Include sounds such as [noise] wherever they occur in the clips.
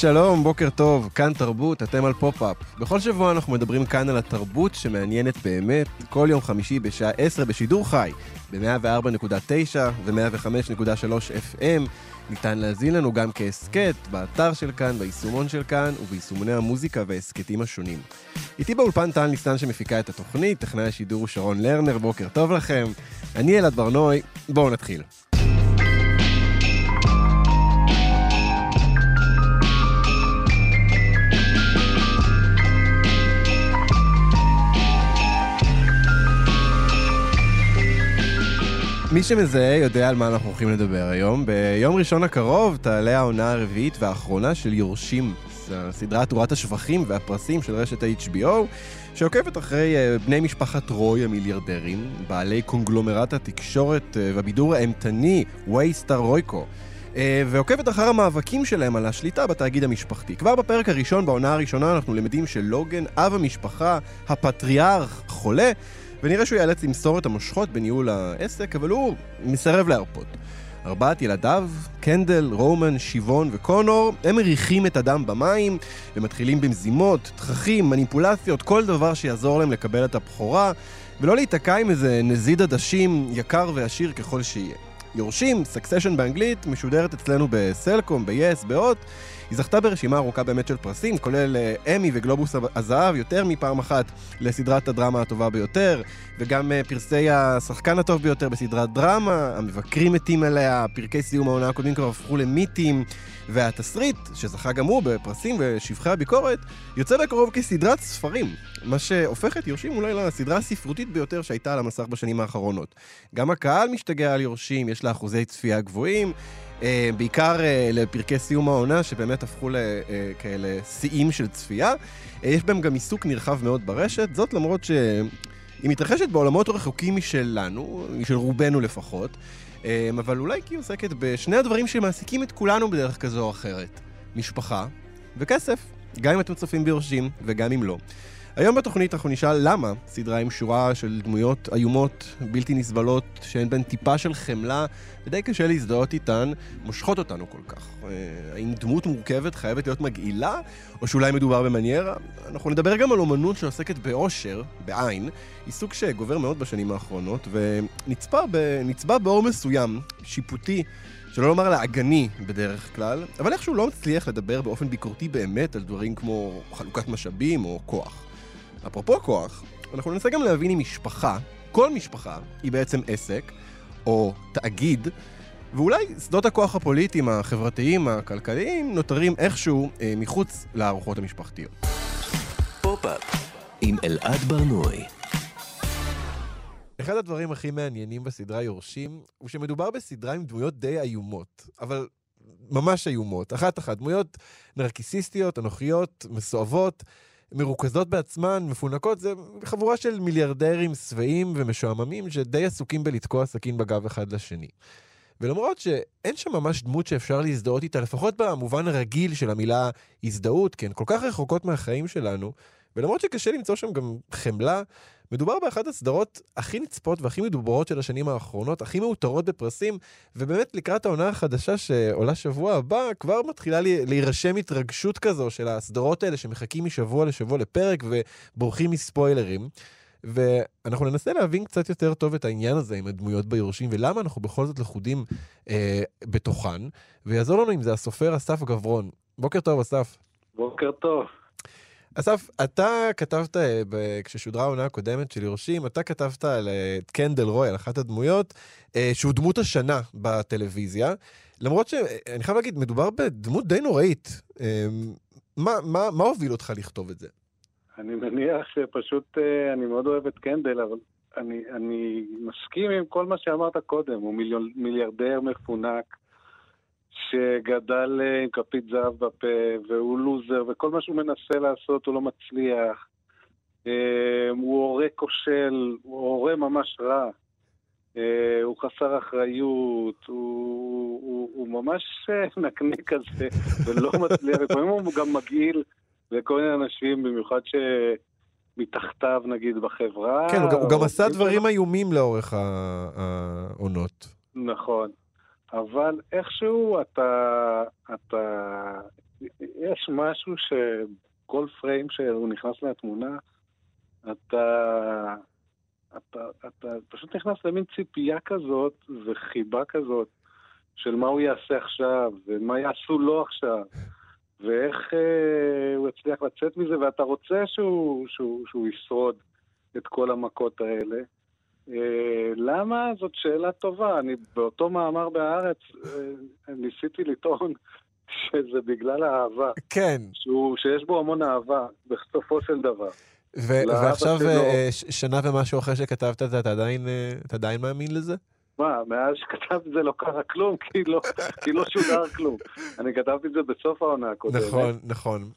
שלום, בוקר טוב, כאן תרבות, אתם על פופ-אפ. בכל שבוע אנחנו מדברים כאן על התרבות שמעניינת באמת, כל יום חמישי בשעה 10 בשידור חי, ב-104.9 ו-105.3 FM. ניתן להזין לנו גם כהסכת, באתר של כאן, ביישומון של כאן וביישומוני המוזיקה וההסכתים השונים. איתי באולפן טל ניסן שמפיקה את התוכנית, טכנאי השידור הוא שרון לרנר, בוקר טוב לכם. אני אלעד ברנועי, בואו נתחיל. מי שמזהה יודע על מה אנחנו הולכים לדבר היום. ביום ראשון הקרוב תעלה העונה הרביעית והאחרונה של יורשים, סדרת תורת השבחים והפרסים של רשת ה-HBO, שעוקבת אחרי אה, בני משפחת רוי המיליארדרים, בעלי קונגלומרט התקשורת אה, והבידור האימתני, וייסטר רויקו. אה, ועוקבת אחר המאבקים שלהם על השליטה בתאגיד המשפחתי. כבר בפרק הראשון, בעונה הראשונה, אנחנו למדים שלוגן, אב המשפחה, הפטריארך, חולה, ונראה שהוא ייאלץ למסור את המושכות בניהול העסק, אבל הוא מסרב להרפות. ארבעת ילדיו, קנדל, רומן, שיבון וקונור, הם מריחים את הדם במים ומתחילים במזימות, תככים, מניפולציות, כל דבר שיעזור להם לקבל את הבכורה, ולא להיתקע עם איזה נזיד עדשים יקר ועשיר ככל שיהיה. יורשים, סקסשן באנגלית, משודרת אצלנו בסלקום, ב-yes, בהוט. היא זכתה ברשימה ארוכה באמת של פרסים, כולל אה, אמי וגלובוס הזהב יותר מפעם אחת לסדרת הדרמה הטובה ביותר, וגם אה, פרסי השחקן הטוב ביותר בסדרת דרמה, המבקרים מתים עליה, פרקי סיום העונה הקודמים כבר הפכו למיתים, והתסריט, שזכה גם הוא בפרסים ושבחי הביקורת, יוצא בקרוב כסדרת ספרים, מה שהופך את יורשים אולי לסדרה הספרותית ביותר שהייתה על המסך בשנים האחרונות. גם הקהל משתגע על יורשים, יש לה אחוזי צפייה גבוהים. אה, בעיקר אה, לפרקי סיום העונה, שבאמת הפכו לכאלה אה, שיאים של צפייה. יש בהם גם עיסוק נרחב מאוד ברשת, זאת למרות שהיא מתרחשת בעולמות רחוקים משלנו, משל רובנו לפחות, אבל אולי כי היא עוסקת בשני הדברים שמעסיקים את כולנו בדרך כזו או אחרת. משפחה וכסף, גם אם אתם צופים ביורשים וגם אם לא. היום בתוכנית אנחנו נשאל למה סדרה עם שורה של דמויות איומות, בלתי נסבלות, שאין בהן טיפה של חמלה, ודי קשה להזדהות איתן, מושכות אותנו כל כך. אה, האם דמות מורכבת חייבת להיות מגעילה, או שאולי מדובר במניירה? אנחנו נדבר גם על אומנות שעוסקת באושר, בעין, עיסוק שגובר מאוד בשנים האחרונות, ונצבע באור מסוים, שיפוטי, שלא לומר לעגני בדרך כלל, אבל איכשהו לא מצליח לדבר באופן ביקורתי באמת על דברים כמו חלוקת משאבים או כוח. אפרופו כוח, אנחנו ננסה גם להבין אם משפחה, כל משפחה, היא בעצם עסק, או תאגיד, ואולי שדות הכוח הפוליטיים, החברתיים, הכלכליים, נותרים איכשהו אה, מחוץ לארוחות המשפחתיות. פופ-אפ עם אלעד ברנועי. אחד הדברים הכי מעניינים בסדרה יורשים, הוא שמדובר בסדרה עם דמויות די איומות, אבל ממש איומות. אחת-אחת, דמויות נרקיסיסטיות, אנוכיות, מסואבות, מרוכזות בעצמן, מפונקות, זה חבורה של מיליארדרים שבעים ומשועממים שדי עסוקים בלתקוע סכין בגב אחד לשני. ולמרות שאין שם ממש דמות שאפשר להזדהות איתה, לפחות במובן הרגיל של המילה הזדהות, כי הן כל כך רחוקות מהחיים שלנו, ולמרות שקשה למצוא שם גם חמלה, מדובר באחת הסדרות הכי נצפות והכי מדוברות של השנים האחרונות, הכי מאותרות בפרסים, ובאמת לקראת העונה החדשה שעולה שבוע הבא, כבר מתחילה להירשם התרגשות כזו של הסדרות האלה שמחכים משבוע לשבוע לפרק ובורחים מספוילרים. ואנחנו ננסה להבין קצת יותר טוב את העניין הזה עם הדמויות ביורשים, ולמה אנחנו בכל זאת לכודים אה, בתוכן, ויעזור לנו עם זה הסופר אסף גברון. בוקר טוב, אסף. בוקר טוב. אסף, אתה כתבת, אה, כששודרה העונה הקודמת של יורשים, אתה כתבת על אה, קנדל רוי, על אחת הדמויות, אה, שהוא דמות השנה בטלוויזיה. למרות שאני חייב להגיד, מדובר בדמות די נוראית. מה, מה, מה הוביל אותך לכתוב את זה? אני מניח שפשוט, אני מאוד אוהב את קנדל, אבל אני, אני מסכים עם כל מה שאמרת קודם, הוא מיליארדר מפונק, שגדל אה, עם כפית זהב בפה, והוא לוזר, וכל מה שהוא מנסה לעשות הוא לא מצליח. אה, הוא הורה כושל, הוא הורה ממש רע. אה, הוא חסר אחריות, הוא, הוא, הוא ממש נקנה כזה, ולא [laughs] מצליח, לפעמים הוא גם מגעיל לכל מיני אנשים, במיוחד שמתחתיו נגיד בחברה. כן, הוא, גם- הוא גם עשה דברים איומים לאורך העונות. נכון. אבל איכשהו אתה, אתה, יש משהו שכל פריים שהוא נכנס לתמונה, אתה, אתה, אתה פשוט נכנס למין ציפייה כזאת וחיבה כזאת של מה הוא יעשה עכשיו, ומה יעשו לו עכשיו, ואיך אה, הוא יצליח לצאת מזה, ואתה רוצה שהוא, שהוא, שהוא ישרוד את כל המכות האלה. אה, למה? זאת שאלה טובה. אני באותו מאמר בהארץ אה, ניסיתי לטעון [laughs] שזה בגלל האהבה, כן, שהוא, שיש בו המון אהבה, בסופו של דבר. ו- ועכשיו שלו. אה, שנה ומשהו אחרי שכתבת את זה, אתה עדיין, אתה עדיין מאמין לזה? מה, מאז שכתבתי את זה לא קרה כלום, כי לא, כי לא שודר כלום. [laughs] אני כתבתי את זה בסוף העונה הקודמת. נכון, נכון.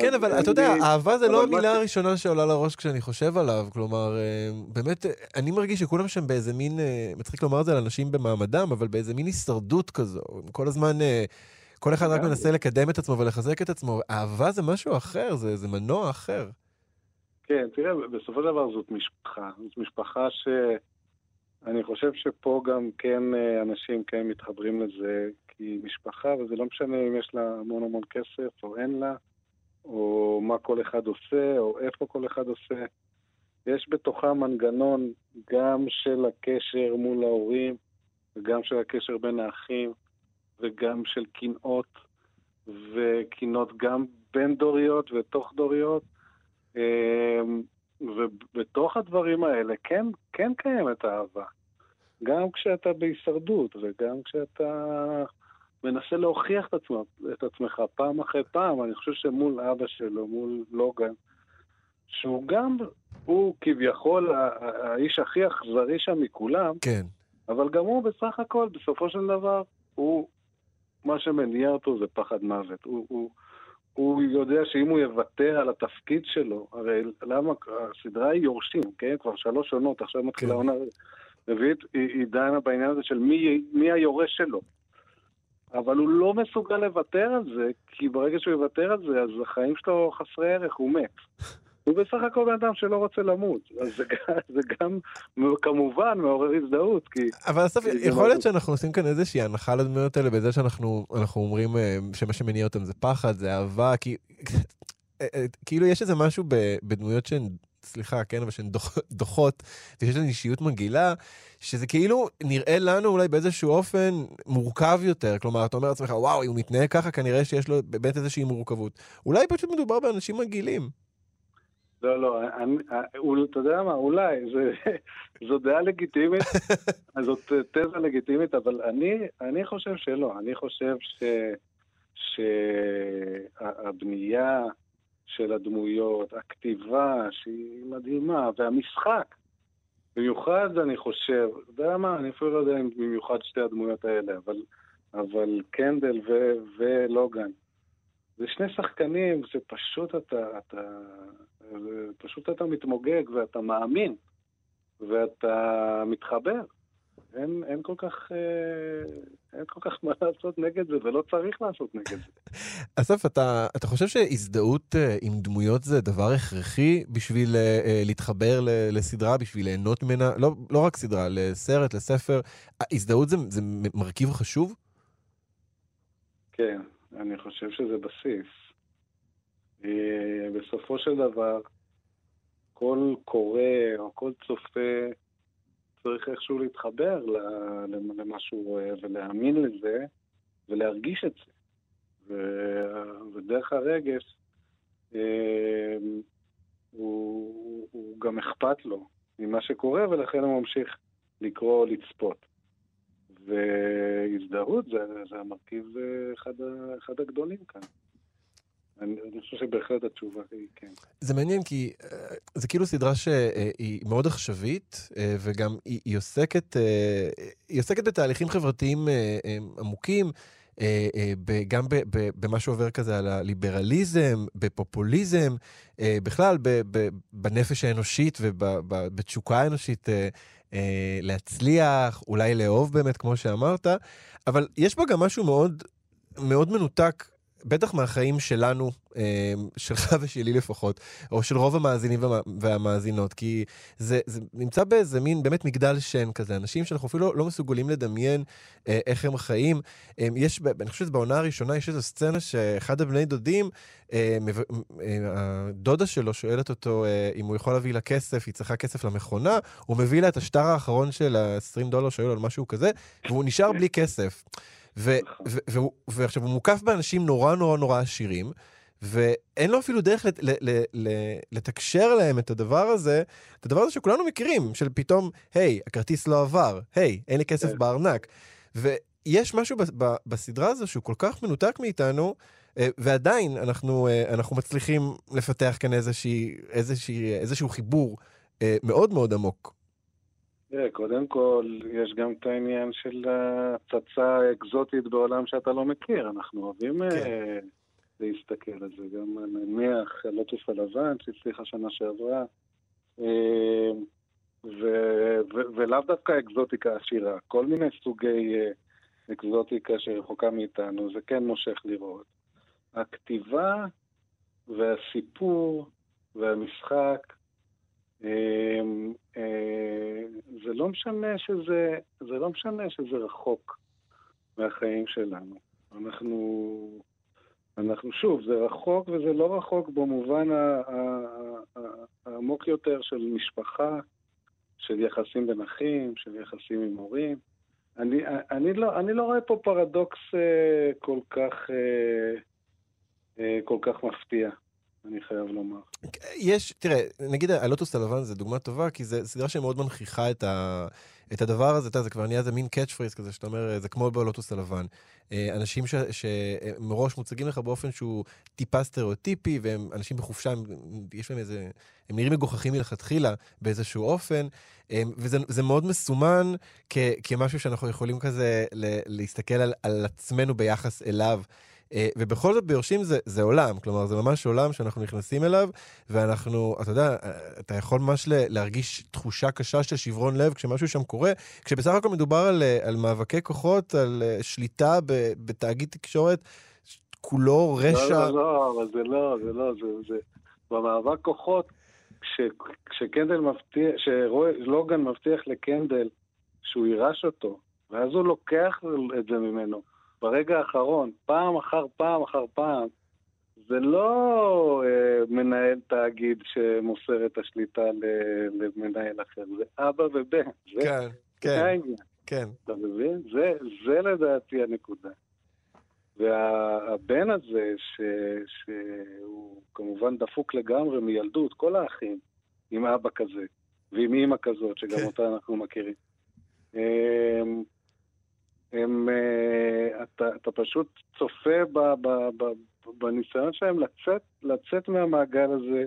כן, אבל אתה יודע, אהבה זה לא המילה ש- הראשונה שעולה לראש כשאני חושב עליו. כלומר, אה, באמת, אני מרגיש שכולם שם באיזה מין, אה, מצחיק לומר את זה על אנשים במעמדם, אבל באיזה מין הישרדות כזו. כל הזמן, אה, כל אחד רק. מנסה לקדם את עצמו ולחזק את עצמו. אהבה זה משהו אחר, זה זה מנוע אחר. כן, תראה, בסופו של דבר זאת משפחה. זאת משפחה שאני חושב שפה גם כן אנשים כן מתחברים לזה, כי משפחה, וזה לא משנה אם יש לה המון המון כסף או אין לה, או מה כל אחד עושה, או איפה כל אחד עושה. יש בתוכה מנגנון גם של הקשר מול ההורים, וגם של הקשר בין האחים, וגם של קנאות, וקנאות גם בין-דוריות ותוך-דוריות. אמ, ובתוך הדברים האלה כן, כן קיימת אהבה. גם כשאתה בהישרדות וגם כשאתה מנסה להוכיח את, עצמו, את עצמך פעם אחרי פעם. אני חושב שמול אבא שלו, מול לוגן, שהוא גם, הוא כביכול האיש הכי אכזרי שם מכולם, כן. אבל גם הוא בסך הכל, בסופו של דבר, הוא, מה שמניע אותו זה פחד מוות. הוא, הוא, הוא יודע שאם הוא יוותר על התפקיד שלו, הרי למה, הסדרה היא יורשים, כן? כבר שלוש עונות, עכשיו מתחילה כן. עונה רביעית, היא, היא דנה בעניין הזה של מי, מי היורש שלו. אבל הוא לא מסוגל לוותר על זה, כי ברגע שהוא יוותר על זה, אז החיים שלו חסרי ערך, הוא מת. הוא בסך הכל בן אדם שלא רוצה למות. אז זה, זה גם כמובן מעורר הזדהות, כי... אבל אסף, יכול להיות מאוד- שאנחנו עושים כאן איזושהי הנחה לדמויות האלה בזה שאנחנו אנחנו אומרים אה, שמה שמניע אותם זה פחד, זה אהבה, כי [laughs] אה, אה, כאילו יש איזה משהו בדמויות שהן, סליחה, כן, אבל שהן דוח- דוחות, ויש להן אישיות מגעילה, שזה כאילו נראה לנו אולי באיזשהו אופן מורכב יותר. כלומר, אתה אומר לעצמך, וואו, אם הוא מתנהג ככה, כנראה שיש לו באמת איזושהי מורכבות. אולי פשוט מדובר באנשים מגעילים. לא, לא, אני, אול- אתה יודע מה, אולי, זה, [laughs] זו דעה לגיטימית, [laughs] זאת תזה לגיטימית, אבל אני, אני חושב שלא. אני חושב ש, שהבנייה של הדמויות, הכתיבה, שהיא מדהימה, והמשחק, במיוחד אני חושב, אתה יודע מה, אני אפילו לא יודע אם במיוחד שתי הדמויות האלה, אבל, אבל קנדל ו, ולוגן. זה שני שחקנים שפשוט אתה, אתה, פשוט אתה מתמוגג ואתה מאמין ואתה מתחבר. אין, אין כל כך, אה, אין כל כך מה לעשות נגד זה, ולא צריך לעשות נגד זה. [laughs] אסף, אתה, אתה חושב שהזדהות אה, עם דמויות זה דבר הכרחי בשביל אה, להתחבר ל- לסדרה, בשביל ליהנות ממנה? לא, לא רק סדרה, לסרט, לספר. הזדהות זה, זה מרכיב חשוב? כן, אני חושב שזה בסיס. בסופו של דבר, כל קורא או כל צופה צריך איכשהו להתחבר למה שהוא רואה ולהאמין לזה ולהרגיש את זה. ו- ודרך הרגש, אה, הוא, הוא גם אכפת לו ממה שקורה, ולכן הוא ממשיך לקרוא או לצפות. והזדהות זה, זה המרכיב אה, אחד, אחד הגדולים כאן. אני, חושב שבהחלט התשובה היא כן. זה מעניין כי uh, זה כאילו סדרה שהיא מאוד עכשווית, uh, וגם היא, עוסקת, היא עוסקת בתהליכים חברתיים עמוקים. גם במה שעובר כזה על הליברליזם, בפופוליזם, בכלל בנפש האנושית ובתשוקה האנושית להצליח, אולי לאהוב באמת, כמו שאמרת, אבל יש בה גם משהו מאוד, מאוד מנותק בטח מהחיים שלנו, אה, שלך [laughs] ושלי לפחות, או של רוב המאזינים והמאזינות, כי זה, זה נמצא באיזה מין באמת מגדל שן כזה, אנשים שאנחנו אפילו לא, לא מסוגלים לדמיין אה, איך הם חיים. אה, יש, אני חושב שבעונה הראשונה יש איזו סצנה שאחד הבני דודים, הדודה שלו שואלת אותו אם הוא יכול להביא לה כסף, היא צריכה כסף למכונה, הוא מביא לה את השטר האחרון של ה-20 דולר שואל על משהו כזה, והוא נשאר בלי כסף. ועכשיו, הוא מוקף באנשים נורא נורא נורא עשירים, ואין לו אפילו דרך לת, לתקשר להם את הדבר הזה, את הדבר הזה שכולנו מכירים, של פתאום, היי, הכרטיס לא עבר, היי, אין לי כסף כן. בארנק. ויש משהו ב, ב, בסדרה הזו שהוא כל כך מנותק מאיתנו, אה, ועדיין אנחנו, אה, אנחנו מצליחים לפתח כאן איזושהי, איזושהי, איזשהו חיבור אה, מאוד מאוד עמוק. תראה, קודם כל, יש גם את העניין של הצצה אקזוטית בעולם שאתה לא מכיר. אנחנו אוהבים כן. uh, להסתכל על זה. גם נניח לוטוס הלבן, שהצליחה שנה שעברה, uh, ולאו דווקא אקזוטיקה עשירה. כל מיני סוגי uh, אקזוטיקה שרחוקה מאיתנו, זה כן מושך לראות. הכתיבה והסיפור והמשחק, אה, זה לא משנה שזה, זה לא משנה שזה רחוק מהחיים שלנו. אנחנו, אנחנו שוב, זה רחוק וזה לא רחוק במובן העמוק יותר של משפחה, של יחסים בין אחים, של יחסים עם הורים. אני, אני, לא, אני לא רואה פה פרדוקס אה, כל כך, אה, אה, כל כך מפתיע. אני חייב לומר. יש, תראה, נגיד הלוטוס הלבן זה דוגמה טובה, כי זו סדרה שמאוד מנכיחה את, ה, את הדבר הזה, אתה יודע, זה כבר נהיה איזה מין catch phrase כזה, שאתה אומר, זה כמו בלוטוס הלבן. אה, אנשים ש, שמראש מוצגים לך באופן שהוא טיפה סטריאוטיפי, והם אנשים בחופשה, הם, יש להם איזה, הם נראים מגוחכים מלכתחילה באיזשהו אופן, אה, וזה מאוד מסומן כ, כמשהו שאנחנו יכולים כזה להסתכל על, על עצמנו ביחס אליו. אה, ובכל זאת ביורשים זה, זה עולם, כלומר זה ממש עולם שאנחנו נכנסים אליו, ואנחנו, אתה יודע, אה, אתה יכול ממש להרגיש תחושה קשה של שברון לב כשמשהו שם קורה, כשבסך הכל מדובר על, אה, על מאבקי כוחות, על שליטה בתאגיד תקשורת, כולו רשע. לא, לא, לא, אבל זה לא, זה לא, זה, זה במאבק כוחות, כש, כשקנדל מבטיח, שלוגן מבטיח לקנדל שהוא יירש אותו, ואז הוא לוקח את זה ממנו. ברגע האחרון, פעם אחר פעם אחר פעם, זה לא אה, מנהל תאגיד שמוסר את השליטה למנהל אחר, זה אבא ובן. כן, כן, כן. אתה מבין? זה, זה לדעתי הנקודה. והבן הזה, ש, שהוא כמובן דפוק לגמרי מילדות, כל האחים, עם אבא כזה, ועם אימא כזאת, שגם כן. אותה אנחנו מכירים. הם, uh, אתה, אתה פשוט צופה ב, ב, ב, בניסיון שלהם לצאת, לצאת מהמעגל הזה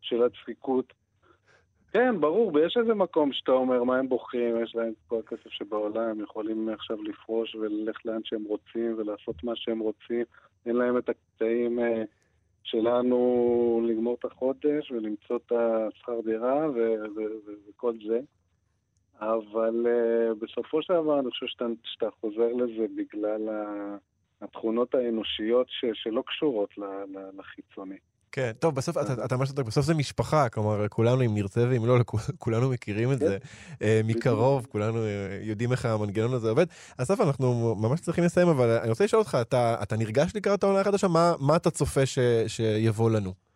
של הדפיקות. כן, ברור, ויש איזה מקום שאתה אומר מה הם בוחרים, יש להם כל הכסף שבעולם, הם יכולים עכשיו לפרוש וללכת לאן שהם רוצים ולעשות מה שהם רוצים. אין להם את הקטעים uh, שלנו לגמור את החודש ולמצוא את השכר דירה וכל זה. אבל uh, בסופו של דבר אני חושב שאתה, שאתה חוזר לזה בגלל התכונות האנושיות ש, שלא קשורות ל, ל, לחיצוני. כן, טוב, בסוף, אתה, אתה ממש בסוף זה משפחה, כלומר, כולנו, אם נרצה ואם לא, [laughs] כולנו מכירים את זה uh, מקרוב, כולנו יודעים איך המנגנון הזה עובד. אסף, אנחנו ממש צריכים לסיים, אבל אני רוצה לשאול אותך, אתה, אתה נרגש לקראת העונה החדשה? מה, מה אתה צופה ש, שיבוא לנו?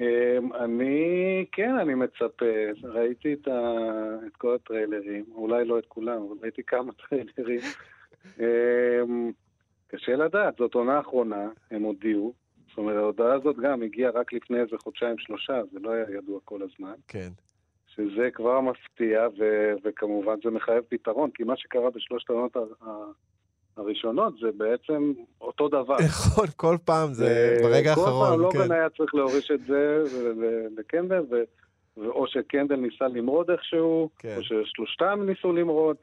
אמ, אני, כן, אני מצפה. ראיתי את, ה, את כל הטריילרים, אולי לא את כולם, אבל ראיתי כמה [laughs] טריילרים. אמ, קשה לדעת, זאת עונה אחרונה, הם הודיעו. זאת אומרת, ההודעה הזאת גם הגיעה רק לפני איזה חודשיים-שלושה, זה לא היה ידוע כל הזמן. כן. שזה כבר מפתיע, ו- וכמובן זה מחייב פתרון, כי מה שקרה בשלושת העונות הראשונות זה בעצם אותו דבר. נכון, כל פעם זה ברגע כל האחרון, פעם כן. לוגן היה צריך להוריש את זה לקנדל, או שקנדל ניסה למרוד איכשהו, כן. או ששלושתם ניסו למרוד,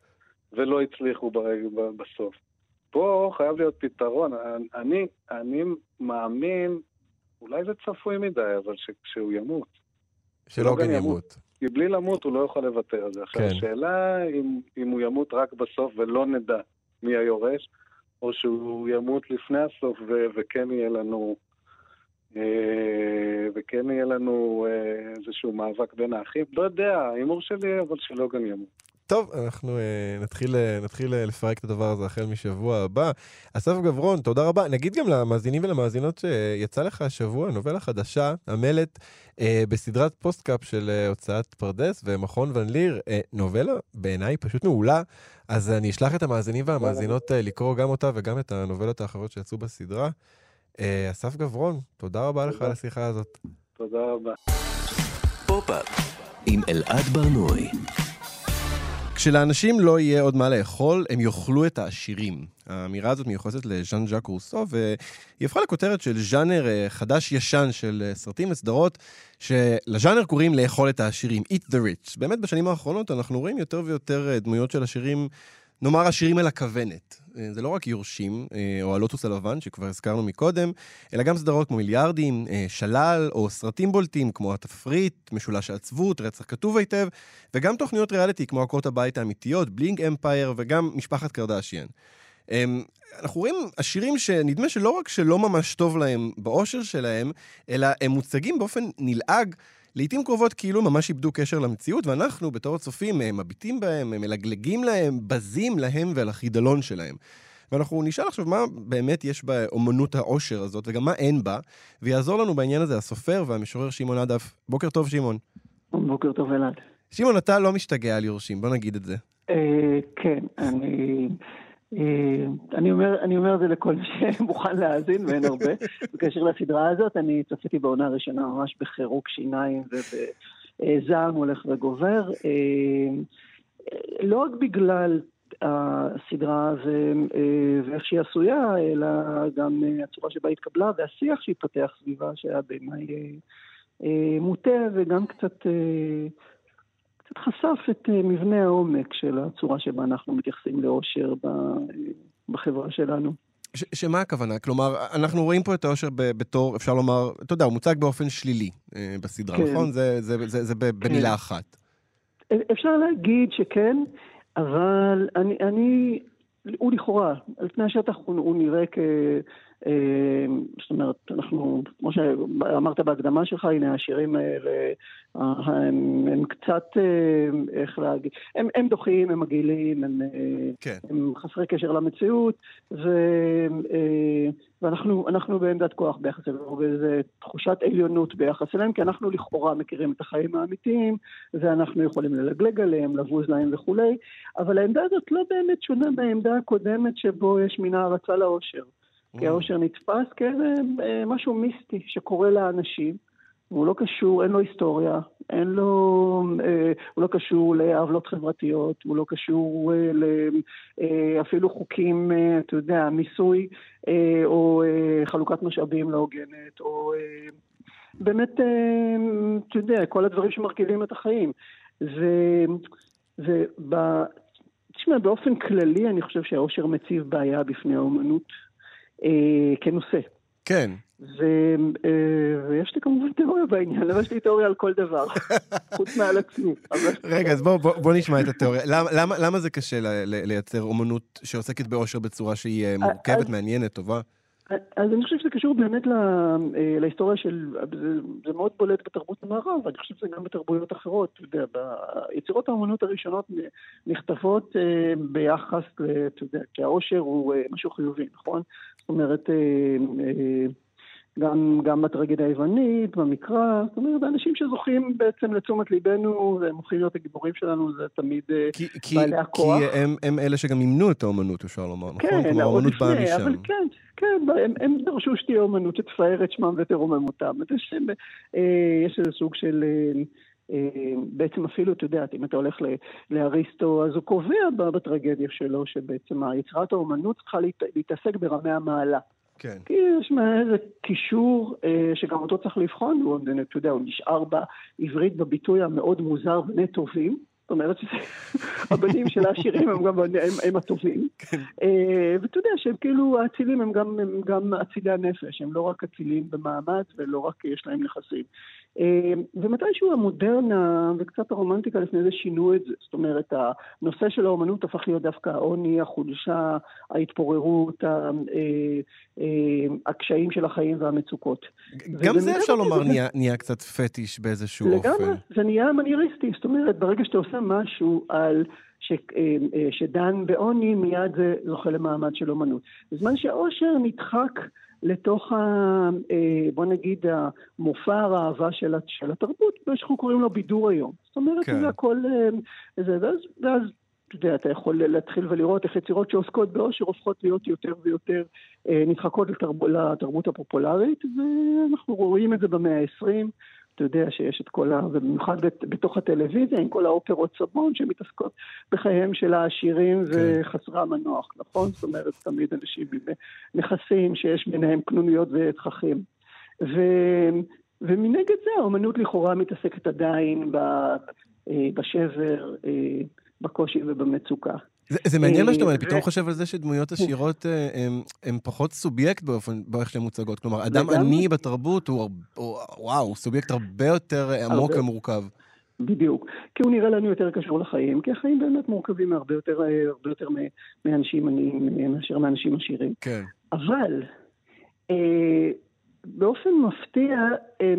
ולא הצליחו ברגע, בסוף. פה חייב להיות פתרון. אני, אני מאמין, אולי זה צפוי מדי, אבל שכשהוא ימות. שלוגן לוגן ימות. כי בלי למות הוא לא יוכל לוותר על זה. עכשיו, כן. השאלה אם, אם הוא ימות רק בסוף ולא נדע מי היורש, או שהוא ימות לפני הסוף ו- וכן יהיה לנו... אה, וכן יהיה לנו אה, איזשהו מאבק בין האחים. לא יודע, ההימור שלי, אבל שלוגן ימות. טוב, אנחנו אה, נתחיל, אה, נתחיל אה, לפרק את הדבר הזה החל משבוע הבא. אסף גברון, תודה רבה. נגיד גם למאזינים ולמאזינות שיצא לך השבוע נובלה חדשה, המלט, אה, בסדרת פוסט-קאפ של אה, הוצאת פרדס ומכון ון ליר. אה, נובלה בעיניי פשוט מעולה, אז אני אשלח את המאזינים והמאזינות אה, לקרוא גם אותה וגם את הנובלות האחרות שיצאו בסדרה. אה, אסף גברון, תודה רבה לך תודה. על השיחה הזאת. תודה רבה. פופ-אפ עם אלעד ברנועי. כשלאנשים לא יהיה עוד מה לאכול, הם יאכלו את העשירים. האמירה הזאת מיוחסת לז'אן ז'אק רוסו, והיא הפכה לכותרת של ז'אנר אה, חדש-ישן של אה, סרטים וסדרות, שלז'אנר קוראים לאכול את העשירים, eat the rich. באמת בשנים האחרונות אנחנו רואים יותר ויותר אה, דמויות של עשירים, נאמר עשירים על הכוונת. אה, זה לא רק יורשים, אה, או הלוטוס הלבן, שכבר הזכרנו מקודם, אלא גם סדרות כמו מיליארדים, אה, שלל, או סרטים בולטים כמו התפריט, משולש העצבות, רצח כתוב היטב, וגם תוכניות ריאליטי כמו עקרות הבית האמיתיות, בלינג אמפייר וגם משפחת קרדשיאן. אמ, אנחנו רואים עשירים שנדמה שלא רק שלא ממש טוב להם באושר שלהם, אלא הם מוצגים באופן נלעג, לעיתים קרובות כאילו ממש איבדו קשר למציאות, ואנחנו בתור הצופים אה, מביטים בהם, אה, מלגלגים להם, בזים להם ולחידלון שלהם. ואנחנו נשאל עכשיו מה באמת יש באומנות העושר הזאת, וגם מה אין בה, ויעזור לנו בעניין הזה הסופר והמשורר שמעון עדף. בוקר טוב, שמעון. בוקר טוב אלעד. שמעון, אתה לא משתגע על יורשים, בוא נגיד את זה. אה, כן, אני... אה, אני אומר, אני אומר את זה לכל מי שמוכן להאזין, ואין הרבה. בקשר לסדרה הזאת, אני צפיתי בעונה הראשונה ממש בחירוק שיניים ובזעם הולך וגובר. אה, לא רק בגלל הסדרה אה, ואיך שהיא עשויה, אלא גם הצורה שבה התקבלה והשיח שהתפתח סביבה, שהיה בעיניי מוטה וגם קצת... קצת חשף את אה, מבנה העומק של הצורה שבה אנחנו מתייחסים לאושר אה, בחברה שלנו. ש- שמה הכוונה? כלומר, אנחנו רואים פה את האושר ב- בתור, אפשר לומר, אתה יודע, הוא מוצג באופן שלילי אה, בסדרה, כן. נכון? זה, זה, זה, זה ב- במילה אחת. אפשר להגיד שכן, אבל אני, אני הוא לכאורה, על פני השטח הוא, הוא נראה כ... אה, זאת אומרת, אנחנו, כמו שאמרת בהקדמה שלך, הנה השירים האלה, אה, הם, הם קצת, אה, איך להגיד, הם, הם דוחים, הם מגעילים, הם, אה, כן. הם חסרי קשר למציאות, ו, אה, ואנחנו אנחנו בעמדת כוח ביחס אליהם, ואיזו תחושת עליונות ביחס אליהם, כי אנחנו לכאורה מכירים את החיים האמיתיים, ואנחנו יכולים ללגלג עליהם, לבוז להם וכולי, אבל העמדה הזאת לא באמת שונה מהעמדה הקודמת שבו יש מין הערצה לאושר. כי האושר נתפס כאיזה אה, משהו מיסטי שקורה לאנשים. הוא לא קשור, אין לו היסטוריה, אין לו, אה, הוא לא קשור לעוולות חברתיות, הוא לא קשור אה, ל, אה, אפילו חוקים, אה, אתה יודע, מיסוי אה, או אה, חלוקת משאבים לא הוגנת, או אה, באמת, אה, אתה יודע, כל הדברים שמרכיבים את החיים. וב, תשמע, באופן כללי אני חושב שהאושר מציב בעיה בפני האומנות אה, כנושא. כן. ו, אה, ויש לי כמובן תיאוריה בעניין, אבל יש לי תיאוריה על כל דבר, [laughs] חוץ מעל עצמי. רגע, אז בוא, בוא, בוא נשמע את התיאוריה. למה, למה, למה זה קשה ל, ל, לייצר אומנות שעוסקת באושר בצורה שהיא אה, מורכבת, מעניינת, טובה? אז אני חושב שזה קשור באמת לה, אה, להיסטוריה של, זה, זה מאוד בולט בתרבות המערב, ואני חושב שזה גם בתרבויות אחרות. אתה יודע, ביצירות האמנות הראשונות נכתבות אה, ביחס, ל- אתה יודע, כי העושר הוא אה, משהו חיובי, נכון? זאת אומרת, אה, אה, גם, גם בטרגדיה היוונית, במקרא, זאת אומרת, האנשים שזוכים בעצם לתשומת ליבנו, והם הופכים להיות הגיבורים שלנו, זה תמיד אה, כי, כי, בעלי הכוח. כי הם, הם אלה שגם אימנו את האומנות, אפשר לומר, נכון? כן, כלומר, עוד האומנות באה לפני, אבל משם. כן, כן, הם, הם דרשו שתהיה אומנות שתפאר את שמם ותרומם אותם. יש, אה, יש איזה סוג של, אה, בעצם אפילו, את יודעת, אם אתה הולך לאריסטו, אז הוא קובע בטרגדיה שלו שבעצם היצירת האומנות צריכה להתעסק ברמי המעלה. כן. כי יש איזה קישור אה, שגם אותו צריך לבחון, הוא, אתה יודע, הוא נשאר בעברית בביטוי המאוד מוזר בני טובים. זאת אומרת [laughs] שהבנים של העשירים הם גם הם, הם הטובים. כן. אה, ואתה יודע שהם כאילו, האצילים הם גם, הם גם אצילי הנפש, הם לא רק אצילים במעמד ולא רק יש להם נכסים. אה, ומתישהו המודרנה וקצת הרומנטיקה לפני זה שינו את זה. זאת אומרת, הנושא של האומנות הפך להיות דווקא העוני, החולשה, ההתפוררות, אה, הקשיים של החיים והמצוקות. גם זה אפשר לומר נהיה, נהיה קצת פטיש באיזשהו לגמרי, אופן. לגמרי, זה נהיה מנייריסטי. זאת אומרת, ברגע שאתה עושה משהו על... ש, שדן בעוני, מיד זה זוכה למעמד של אומנות. בזמן שהעושר נדחק לתוך, ה, אה, בוא נגיד, המופע הראווה של, של התרבות, מה שאנחנו קוראים לו בידור היום. זאת אומרת, כן. זה הכל, אה, זה, ואז, ואז אתה יודע, אתה יכול להתחיל ולראות איך יצירות שעוסקות בעושר הופכות להיות יותר ויותר אה, נדחקות לתרב, לתרבות הפופולרית, ואנחנו רואים את זה במאה ה-20. אתה יודע שיש את כל ה... ובמיוחד בתוך הטלוויזיה, עם כל האופרות סבון שמתעסקות בחייהם של העשירים כן. וחסרי המנוח, נכון? זאת אומרת, תמיד אנשים עם נכסים שיש ביניהם קנוניות ותככים. ו... ומנגד זה, האומנות לכאורה מתעסקת עדיין אה, בשבר, אה, בקושי ובמצוקה. זה, זה מעניין מה שאתה אומר, אני פתאום חושב על זה שדמויות עשירות הן פחות סובייקט באופן, באיך שהן מוצגות. כלומר, אדם עני בתרבות הוא, וואו, סובייקט הרבה יותר עמוק ומורכב. בדיוק. כי הוא נראה לנו יותר קשור לחיים, כי החיים באמת מורכבים הרבה יותר, הרבה יותר מאנשים עניים מאשר מאנשים עשירים. כן. אבל אה, באופן מפתיע, אה,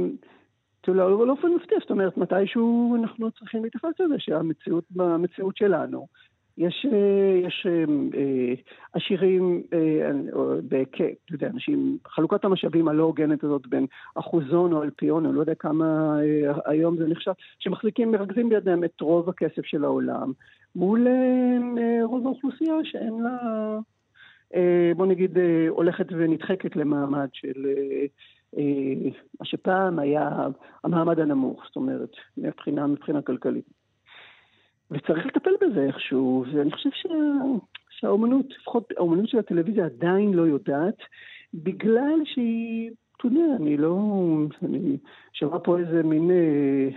לא באופן מפתיע, זאת אומרת, מתישהו אנחנו צריכים להתייחס לזה שהמציאות, במציאות שלנו, יש, אה, יש אה, אה, עשירים, אתה יודע, אנשים, חלוקת המשאבים הלא הוגנת הזאת בין אחוזון או אלפיון, אני לא יודע כמה היום זה נחשב, שמחזיקים, מרכזים בידיהם את רוב הכסף של העולם, מול רוב האוכלוסייה שאין לה, בוא נגיד, הולכת ונדחקת למעמד של... מה שפעם היה המעמד הנמוך, זאת אומרת, מבחינה, מבחינה כלכלית. וצריך לטפל בזה איכשהו, ואני חושב שה... שהאומנות, לפחות האומנות של הטלוויזיה עדיין לא יודעת, בגלל שהיא, אתה יודע, אני לא, אני שומע פה איזה מין אה,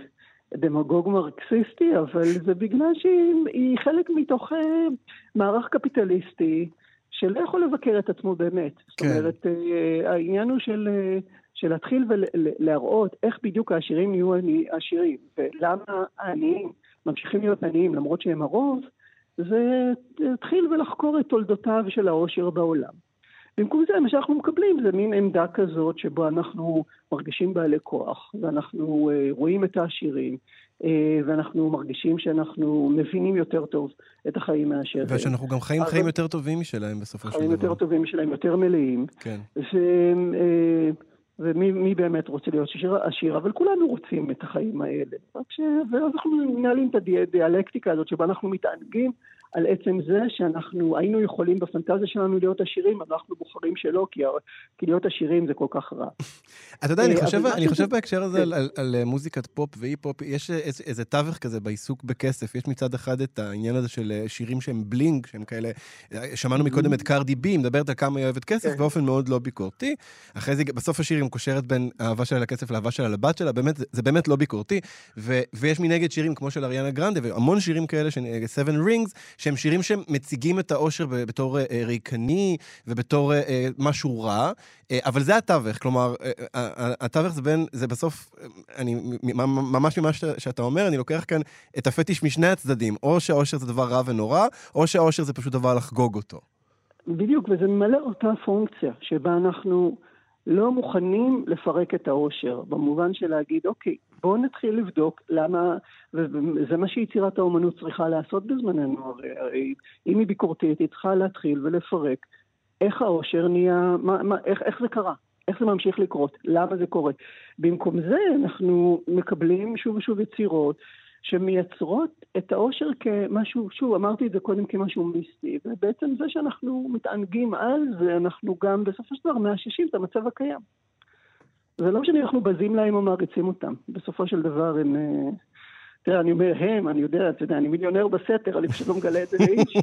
דמגוג מרקסיסטי, אבל זה בגלל שהיא חלק מתוך אה, מערך קפיטליסטי שלא יכול לבקר את עצמו באמת. כן. זאת אומרת, אה, העניין הוא של... אה, של להתחיל ולהראות איך בדיוק העשירים יהיו עשירים, ולמה העניים ממשיכים להיות עניים למרות שהם הרוב, זה להתחיל ולחקור את תולדותיו של העושר בעולם. במקום זה, מה שאנחנו מקבלים זה מין עמדה כזאת שבו אנחנו מרגישים בעלי כוח, ואנחנו uh, רואים את העשירים, uh, ואנחנו מרגישים שאנחנו מבינים יותר טוב את החיים מאשר... ושאנחנו גם חיים. חיים יותר טובים משלהם בסופו של דבר. חיים יותר טובים משלהם, יותר מלאים. כן. ו... ומי באמת רוצה להיות עשיר, עשיר, אבל כולנו רוצים את החיים האלה. רק ש... ואז אנחנו מנהלים את הדיאלקטיקה הזאת שבה אנחנו מתענגים על עצם זה שאנחנו היינו יכולים בפנטזיה שלנו להיות עשירים, אבל אנחנו בוחרים שלא, כי, כי להיות עשירים זה כל כך רע. אתה יודע, אני אה, חושב, אני חושב בהקשר הזה על, על, על מוזיקת פופ ואי-פופ, יש איזה, איזה תווך כזה בעיסוק בכסף. יש מצד אחד את העניין הזה של שירים שהם בלינג, שהם כאלה, שמענו מקודם את קרדי בי, מדברת על כמה היא אוהבת כסף כן. באופן מאוד לא ביקורתי. אחרי זה, בסוף השיר היא מקושרת בין האהבה שלה לכסף לאהבה שלה לבת שלה, באמת, זה באמת לא ביקורתי. ו, ויש מנגד שירים כמו של אריאנה גרנדה, והמון שירים כאלה, Seven Rings, שהם שירים שמציגים את האושר בתור אה, ריקני ובתור אה, משהו רע, אה, אבל זה התווך, כלומר, התווך זה בין, זה בסוף, אני, ממש ממה שאתה אומר, אני לוקח כאן את הפטיש משני הצדדים, או שהאושר זה דבר רע ונורא, או שהאושר זה פשוט דבר לחגוג אותו. בדיוק, וזה ממלא אותה פונקציה, שבה אנחנו... לא מוכנים לפרק את העושר, במובן של להגיד, אוקיי, בואו נתחיל לבדוק למה, וזה מה שיצירת האומנות צריכה לעשות בזמננו, הרי, הרי אם היא ביקורתית, היא צריכה להתחיל ולפרק איך העושר נהיה, מה, מה, איך, איך זה קרה, איך זה ממשיך לקרות, למה זה קורה. במקום זה אנחנו מקבלים שוב ושוב יצירות שמייצרות את האושר כמשהו, שוב, אמרתי את זה קודם כמשהו מיסטי, ובעצם זה שאנחנו מתענגים על זה, אנחנו גם בסופו של דבר מאששים את המצב הקיים. זה לא משנה אנחנו בזים להם או מעריצים אותם. בסופו של דבר הם, אה, תראה, אני אומר הם, אני יודע, אתה יודע, אני מיליונר בסתר, אני פשוט לא מגלה את זה לאיש.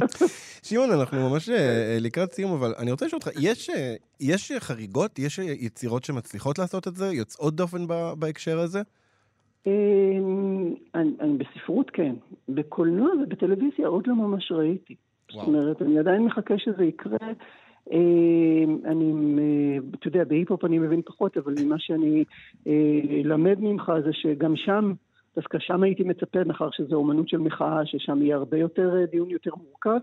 [laughs] שמעון, אנחנו ממש אה, לקראת סיום, אבל אני רוצה לשאול אותך, יש, אה, יש חריגות? יש יצירות שמצליחות לעשות את זה? יוצאות דופן בהקשר הזה? אמ, אני, אני בספרות כן, בקולנוע ובטלוויזיה עוד לא ממש ראיתי. וואו. זאת אומרת, אני עדיין מחכה שזה יקרה. אמ, אני, אה, אתה יודע, בהיפ-הופ אני מבין פחות, אבל ממה שאני אה, למד ממך זה שגם שם, דווקא שם הייתי מצפה, מאחר שזו אומנות של מחאה, ששם יהיה הרבה יותר אה, דיון יותר מורכב.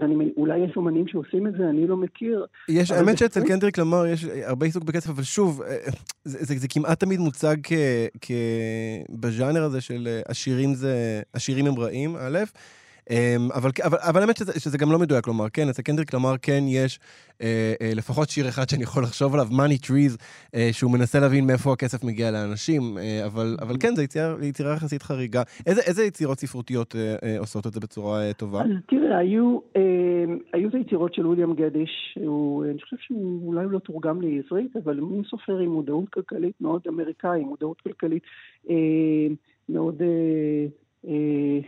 ואולי יש אומנים שעושים את זה, אני לא מכיר. יש, האמת שאצל. קנדריק למר יש הרבה עיסוק בכסף, אבל שוב, זה, זה, זה כמעט תמיד מוצג כ, כ, בז'אנר הזה של עשירים זה, עשירים הם רעים, א', אבל, אבל, אבל האמת שזה, שזה גם לא מדויק לומר, כן, אצל קנדריק למר כן יש אה, אה, לפחות שיר אחד שאני יכול לחשוב עליו, Money Trees, אה, שהוא מנסה להבין מאיפה הכסף מגיע לאנשים, אה, אבל, אבל כן, זו יצירה, יצירה יחסית חריגה. איזה, איזה יצירות ספרותיות אה, אה, עושות את זה בצורה אה, טובה? אז תראה, היו, אה, היו את היצירות של וויליאם גדיש, הוא, אני חושב שהוא אולי הוא לא תורגם לעברית, אבל הוא סופר עם מודעות כלכלית מאוד אמריקאי, מודעות כלכלית אה, מאוד, אה, אה, אה,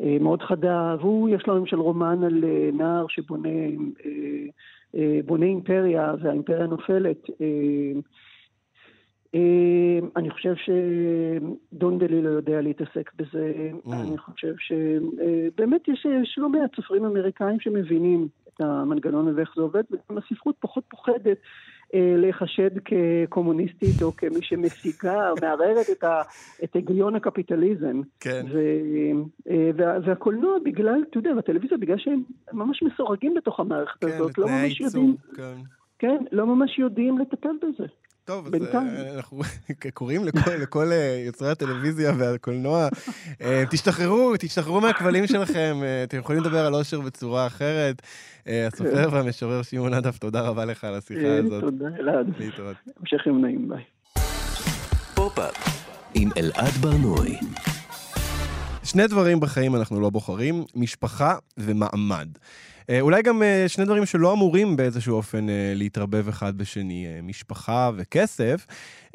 מאוד חדה, והוא, יש לו למשל רומן על אה, נער שבונה אה, אה, בונה אימפריה, והאימפריה נופלת. אה, אה, אני חושב שדון דלי לא יודע להתעסק בזה. Mm. אני חושב שבאמת יש, יש לא מעט סופרים אמריקאים שמבינים את המנגנון הזה, איך זה עובד, וגם הספרות פחות פוחדת אה, להיחשד כקומוניסטית או כמי שמשיגה או מערערת את, ה, את היגיון הקפיטליזם. כן. ו, אה, וה, והקולנוע בגלל, אתה יודע, והטלוויזיה בגלל שהם ממש מסורגים בתוך המערכת כן, הזאת, לא ממש הייצור, יודעים, כן. כן, לא ממש יודעים לטפל בזה. טוב, אז בינתיים. אה, אנחנו [laughs] קוראים לכל, לכל אה, יוצרי הטלוויזיה והקולנוע, אה, תשתחררו, תשתחררו מהכבלים שלכם, אתם יכולים לדבר על אושר בצורה אחרת. הסופר והמשורר שמעון נדב, תודה רבה לך על השיחה הזאת. תודה, אלעד. להתראות. המשך יום נעים, ביי. עם אלעד ברנועי. שני דברים בחיים אנחנו לא בוחרים, משפחה ומעמד. אה, אולי גם אה, שני דברים שלא אמורים באיזשהו אופן אה, להתערבב אחד בשני, משפחה וכסף,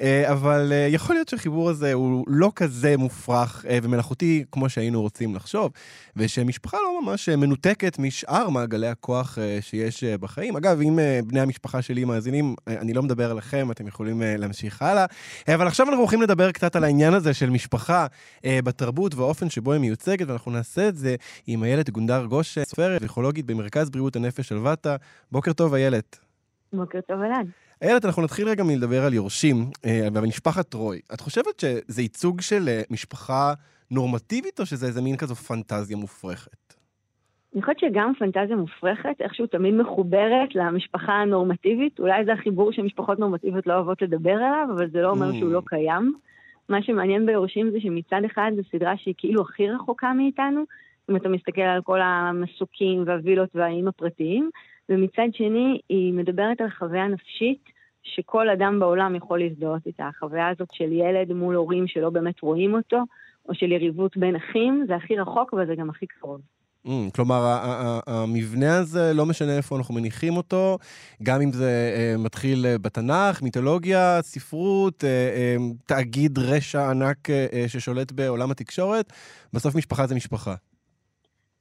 אבל אה, יכול להיות שהחיבור הזה הוא לא כזה מופרך אה, ומלאכותי כמו שהיינו רוצים לחשוב, ושמשפחה לא ממש אה, מנותקת משאר מעגלי הכוח אה, שיש אה, בחיים. אגב, אם אה, בני המשפחה שלי מאזינים, אה, אני לא מדבר עליכם, אתם יכולים אה, להמשיך הלאה. אה, אבל עכשיו אנחנו הולכים לדבר קצת על העניין הזה של משפחה אה, בתרבות והאופן שבו היא מיוצגת, ואנחנו נעשה את זה עם איילת גונדר גוש, אה, סופרת פסיכולוגית במרכז בריאות הנפש שלוותה. בוקר טוב, איילת. בוקר טוב, אלעד. איילת, אנחנו נתחיל רגע מלדבר על יורשים, אה, ומשפחת טרוי. את חושבת שזה ייצוג של אה, משפחה נורמטיבית, או שזה איזה מין כזו פנטזיה מופרכת? אני חושבת שגם פנטזיה מופרכת איכשהו תמיד מחוברת למשפחה הנורמטיבית. אולי זה החיבור שמשפחות נורמטיביות לא אוהבות לדבר עליו, אבל זה לא אומר Mm. שהוא לא קיים. מה שמעניין ביורשים זה שמצד אחד זו סדרה שהיא כאילו הכי רחוקה מאיתנו, אם אתה מסתכל על כל המסוקים והווילות והאיים הפרטיים, ומצד שני היא מדברת על חוויה נפשית שכל אדם בעולם יכול להזדהות איתה. החוויה הזאת של ילד מול הורים שלא באמת רואים אותו, או של יריבות בין אחים, זה הכי רחוק אבל זה גם הכי קרוב. Mm, כלומר, המבנה הזה, לא משנה איפה אנחנו מניחים אותו, גם אם זה אה, מתחיל אה, בתנ"ך, מיתולוגיה, ספרות, אה, אה, תאגיד רשע ענק אה, אה, ששולט בעולם התקשורת, בסוף משפחה זה משפחה.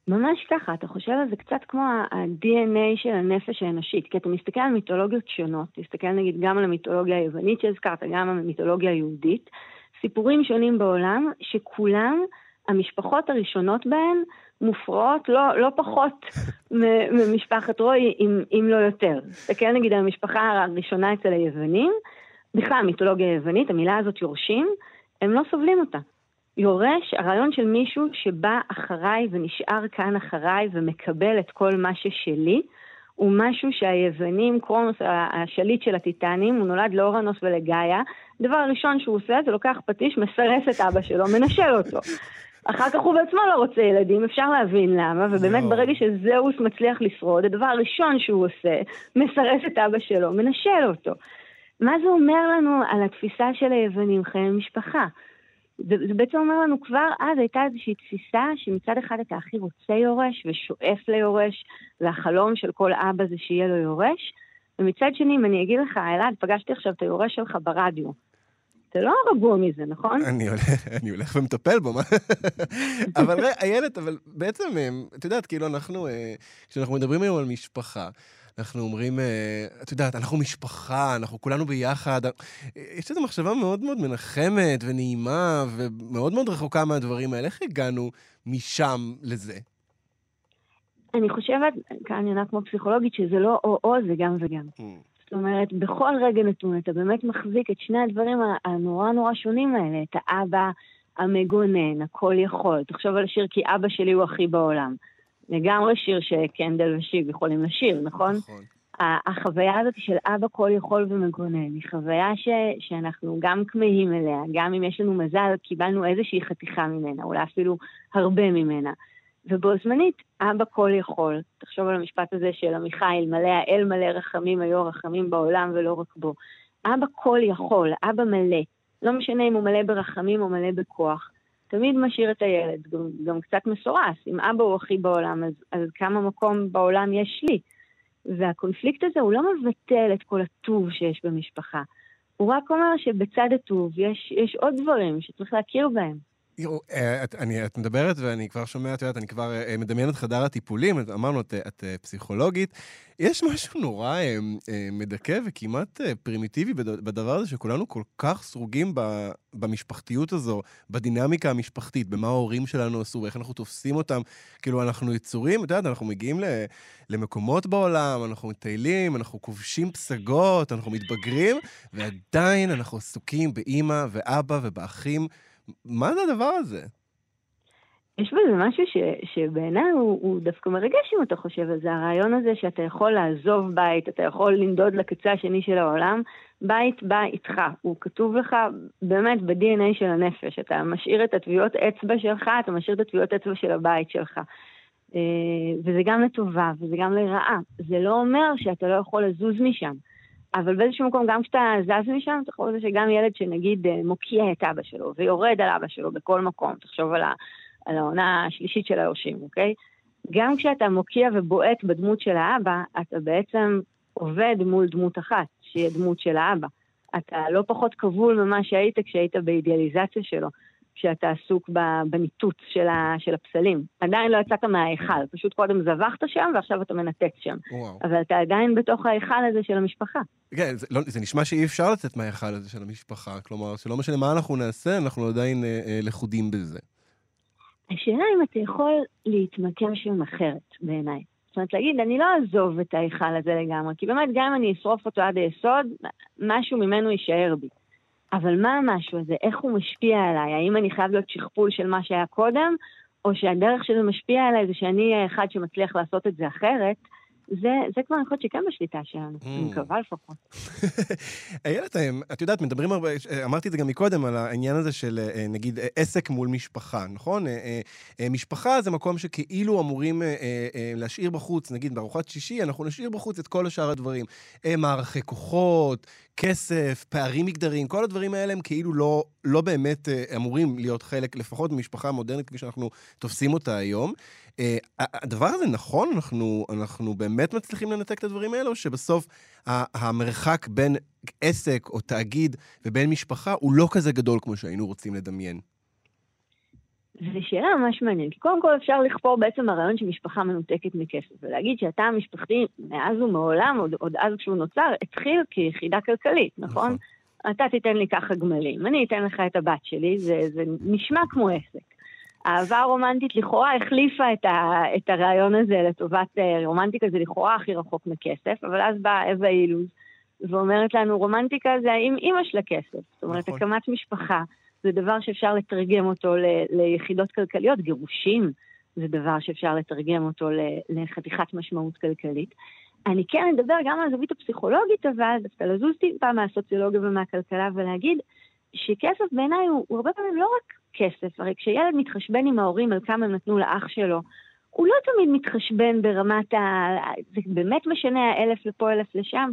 ממש ככה, אתה חושב על זה קצת כמו ה-DNA של הנפש האנושית, כי אתה מסתכל על מיתולוגיות שונות, תסתכל נגיד גם על המיתולוגיה היוונית שהזכרת, גם על המיתולוגיה היהודית, סיפורים שונים בעולם, שכולם, המשפחות הראשונות בהן, מופרעות לא, לא פחות [laughs] ממשפחת רוי, אם, אם לא יותר. תסתכל נגיד על המשפחה הראשונה אצל היוונים, בכלל, המיתולוגיה היוונית, המילה הזאת יורשים, הם לא סובלים אותה. יורש, הרעיון של מישהו שבא אחריי ונשאר כאן אחריי ומקבל את כל מה ששלי, הוא משהו שהיוונים, קרונוס, השליט של הטיטנים, הוא נולד לאורנוס ולגאיה, הדבר הראשון שהוא עושה זה לוקח פטיש, מסרס את אבא שלו, מנשל אותו. אחר כך הוא בעצמו לא רוצה ילדים, אפשר להבין למה, ובאמת יואו. ברגע שזהוס מצליח לשרוד, הדבר הראשון שהוא עושה, מסרס את אבא שלו, מנשל אותו. מה זה אומר לנו על התפיסה של היוונים, חיי משפחה? זה, בעצם אומר לנו כבר אז הייתה איזושהי תפיסה שמצד אחד אתה הכי רוצה יורש ושואף ליורש, והחלום של כל אבא זה שיהיה לו יורש, ומצד שני, אם אני אגיד לך, אלעד, פגשתי עכשיו את היורש שלך ברדיו. אתה לא רגוע מזה, נכון? אני הולך, [laughs] אני הולך ומטפל בו, מה? [laughs] אבל איילת, אבל בעצם, אה, את יודעת, כאילו, אנחנו, אה, כשאנחנו מדברים היום על משפחה, אנחנו אומרים, אה, את יודעת, אנחנו משפחה, אנחנו כולנו ביחד. יש איזו מחשבה מאוד מאוד מנחמת ונעימה ומאוד מאוד רחוקה מהדברים האלה. איך הגענו משם לזה? אני חושבת, כאן אני יודעת כמו פסיכולוגית, שזה לא או-או, זה גם וגם. Mm. זאת אומרת, בכל רגע נתון אתה באמת מחזיק את שני הדברים הנורא נורא שונים האלה, את האבא המגונן, הכל יכול. תחשוב על השיר כי אבא שלי הוא הכי בעולם. לגמרי שיר שקנדל ושיג יכולים לשיר, נכון? נכון. החוויה הזאת של אבא כל יכול ומגונן, היא חוויה ש, שאנחנו גם כמהים אליה, גם אם יש לנו מזל, קיבלנו איזושהי חתיכה ממנה, אולי אפילו הרבה ממנה. ובו זמנית, אבא כל יכול. תחשוב על המשפט הזה של עמיחי, אלמלא האל מלא רחמים, היו רחמים בעולם ולא רק בו. אבא כל יכול, אבא מלא. לא משנה אם הוא מלא ברחמים או מלא בכוח. תמיד משאיר את הילד, גם, גם קצת מסורס. אם אבא הוא הכי בעולם, אז, אז כמה מקום בעולם יש לי? והקונפליקט הזה הוא לא מבטל את כל הטוב שיש במשפחה. הוא רק אומר שבצד הטוב יש, יש עוד דברים שצריך להכיר בהם. אה, את, אני, את מדברת ואני כבר שומע, את יודעת, אני כבר אה, מדמיין את חדר הטיפולים, אמרנו, את, את אה, פסיכולוגית. יש משהו נורא מדכא וכמעט פרימיטיבי בדבר הזה, שכולנו כל כך סרוגים במשפחתיות הזו, בדינמיקה המשפחתית, במה ההורים שלנו עשו, ואיך אנחנו תופסים אותם. כאילו, אנחנו יצורים, את יודעת, אנחנו מגיעים למקומות בעולם, אנחנו מטיילים, אנחנו כובשים פסגות, אנחנו מתבגרים, ועדיין אנחנו עסוקים באימא ואבא ובאחים. מה זה הדבר הזה? יש בזה משהו ש, שבעיניי הוא, הוא דווקא מרגש אם אתה חושב על זה. הרעיון הזה שאתה יכול לעזוב בית, אתה יכול לנדוד לקצה השני של העולם, בית בא איתך. הוא כתוב לך באמת ב-DNA של הנפש. אתה משאיר את הטביעות אצבע שלך, אתה משאיר את הטביעות אצבע של הבית שלך. אה, וזה גם לטובה וזה גם לרעה. זה לא אומר שאתה לא יכול לזוז משם. אבל באיזשהו מקום, גם כשאתה זז משם, על זה שגם ילד שנגיד אה, מוקיע את אבא שלו ויורד על אבא שלו בכל מקום, תחשוב על, ה, על העונה השלישית של היורשים, אוקיי? גם כשאתה מוקיע ובועט בדמות של האבא, אתה בעצם עובד מול דמות אחת, שהיא הדמות של האבא. אתה לא פחות כבול ממה שהיית כשהיית באידיאליזציה שלו. כשאתה עסוק בניתוץ של, ה, של הפסלים. עדיין לא יצאת מההיכל, פשוט קודם זבחת שם ועכשיו אתה מנתק שם. וואו. אבל אתה עדיין בתוך ההיכל הזה של המשפחה. כן, זה, לא, זה נשמע שאי אפשר לצאת מההיכל הזה של המשפחה. כלומר, שלא משנה מה אנחנו נעשה, אנחנו עדיין אה, אה, לכודים בזה. השאלה אם אתה יכול להתמקם שם אחרת, בעיניי. זאת אומרת, להגיד, אני לא אעזוב את ההיכל הזה לגמרי, כי באמת, גם אם אני אשרוף אותו עד היסוד, משהו ממנו יישאר בי. אבל מה המשהו הזה? איך הוא משפיע עליי? האם אני חייב להיות שכפול של מה שהיה קודם, או שהדרך שזה משפיע עליי זה שאני אהיה אחד שמצליח לעשות את זה אחרת? זה, זה כבר יכול להיות שכן בשליטה שלנו, mm. אני מקווה לפחות. [laughs] איילת, את יודעת, מדברים הרבה, אמרתי את זה גם מקודם, על העניין הזה של אה, נגיד עסק מול משפחה, נכון? אה, אה, משפחה זה מקום שכאילו אמורים להשאיר בחוץ, נגיד בארוחת שישי, אנחנו נשאיר בחוץ את כל השאר הדברים. מערכי כוחות, כסף, פערים מגדריים, כל הדברים האלה הם כאילו לא, לא באמת אמורים להיות חלק, לפחות ממשפחה מודרנית כפי שאנחנו תופסים אותה היום. אה, הדבר הזה נכון? אנחנו, אנחנו באמת מצליחים לנתק את הדברים האלה, או שבסוף המרחק בין עסק או תאגיד ובין משפחה הוא לא כזה גדול כמו שהיינו רוצים לדמיין? זו שאלה ממש מעניינת. קודם כל אפשר לכפור בעצם הרעיון שמשפחה מנותקת מכסף, ולהגיד שהתא המשפחתי מאז ומעולם, עוד, עוד אז כשהוא נוצר, התחיל כיחידה כלכלית, נכון? נכון. אתה תיתן לי ככה גמלים, אני אתן לך את הבת שלי, זה, זה נשמע כמו עסק. האהבה הרומנטית לכאורה החליפה את, ה, את הרעיון הזה לטובת אה, רומנטיקה, זה לכאורה הכי רחוק מכסף, אבל אז באה אווה אילוז ואומרת לנו, רומנטיקה זה האם אימא של הכסף. זאת אומרת, נכון. הקמת משפחה זה דבר שאפשר לתרגם אותו ל, ליחידות כלכליות, גירושים זה דבר שאפשר לתרגם אותו לחתיכת משמעות כלכלית. אני כן אדבר גם על הזווית הפסיכולוגית, אבל דווקא לזוז טיפה מהסוציולוגיה ומהכלכלה ולהגיד שכסף בעיניי הוא, הוא הרבה פעמים לא רק כסף. הרי כשילד מתחשבן עם ההורים על כמה הם נתנו לאח שלו, הוא לא תמיד מתחשבן ברמת ה... זה באמת משנה האלף לפה, אלף לשם,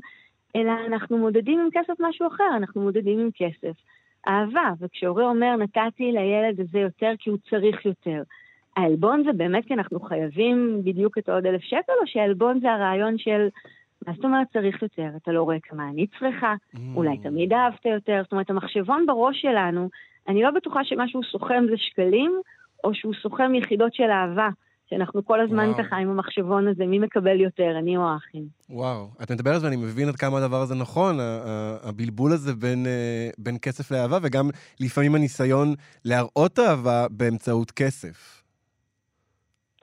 אלא אנחנו מודדים עם כסף משהו אחר, אנחנו מודדים עם כסף. אהבה, וכשהורה אומר, נתתי לילד הזה יותר כי הוא צריך יותר. העלבון זה באמת כי אנחנו חייבים בדיוק את העוד אלף שקל, או שהעלבון זה הרעיון של מה זאת אומרת צריך יותר? אתה לא רואה כמה אני צריכה, אולי תמיד אהבת יותר. זאת אומרת, המחשבון בראש שלנו, אני לא בטוחה שמה שהוא סוכם זה שקלים, או שהוא סוכם יחידות של אהבה. שאנחנו כל הזמן וואו. ככה עם המחשבון הזה, מי מקבל יותר, אני או האחים. וואו, את מדברת ואני מבין עד כמה הדבר הזה נכון, הבלבול הזה בין, אה, בין כסף לאהבה, וגם לפעמים הניסיון להראות אהבה באמצעות כסף.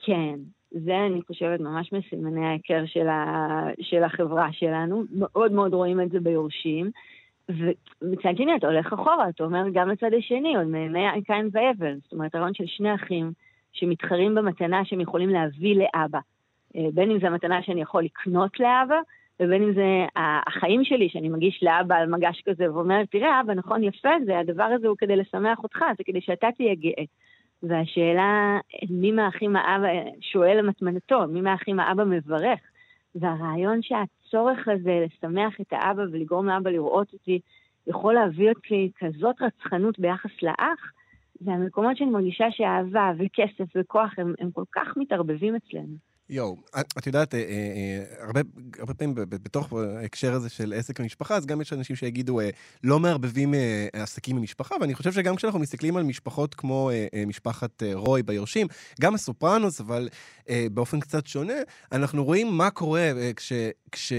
כן, זה אני חושבת ממש מסימני ההיכר של, ה... של החברה שלנו, מאוד מאוד רואים את זה ביורשים. ומצד שני אתה הולך אחורה, אתה אומר גם לצד השני, עוד מימי קין והבל, זאת אומרת הרעיון של שני אחים שמתחרים במתנה שהם יכולים להביא לאבא. אה, בין אם זו המתנה שאני יכול לקנות לאבא, ובין אם זה החיים שלי, שאני מגיש לאבא על מגש כזה ואומר, תראה אבא, נכון, יפה זה, הדבר הזה הוא כדי לשמח אותך, זה כדי שאתה תהיה גאה. והשאלה, מי מהאחים האבא שואל למטמנתו, מי מהאחים האבא מברך. והרעיון שהצורך הזה לשמח את האבא ולגרום לאבא לראות אותי, יכול להביא אותי כזאת רצחנות ביחס לאח, זה המקומות שאני מרגישה שאהבה וכסף וכוח הם, הם כל כך מתערבבים אצלנו. יואו, את, את יודעת, אה, אה, אה, הרבה, הרבה פעמים בתוך ההקשר הזה של עסק ומשפחה, אז גם יש אנשים שיגידו, אה, לא מערבבים אה, עסקים ממשפחה, ואני חושב שגם כשאנחנו מסתכלים על משפחות כמו אה, אה, משפחת אה, רוי ביורשים, גם הסופרנוס, אבל אה, באופן קצת שונה, אנחנו רואים מה קורה אה, כש... כש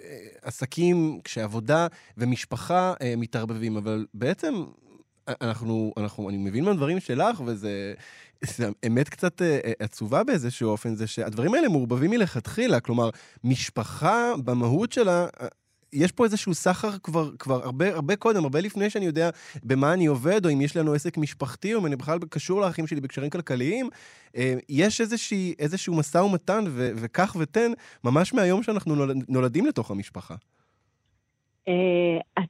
אה, עסקים, כשעבודה ומשפחה אה, מתערבבים, אבל בעצם אה, אנחנו, אנחנו, אני מבין מהדברים שלך, וזה זה אמת קצת אה, אה, עצובה באיזשהו אופן, זה שהדברים האלה מעורבבים מלכתחילה. כלומר, משפחה במהות שלה, אה, יש פה איזשהו סחר כבר, כבר הרבה, הרבה קודם, הרבה לפני שאני יודע במה אני עובד, או אם יש לנו עסק משפחתי, או אם אני בכלל קשור לאחים שלי בקשרים כלכליים. יש איזושהי, איזשהו משא ומתן, ו- וכך ותן, ממש מהיום שאנחנו נולד, נולדים לתוך המשפחה.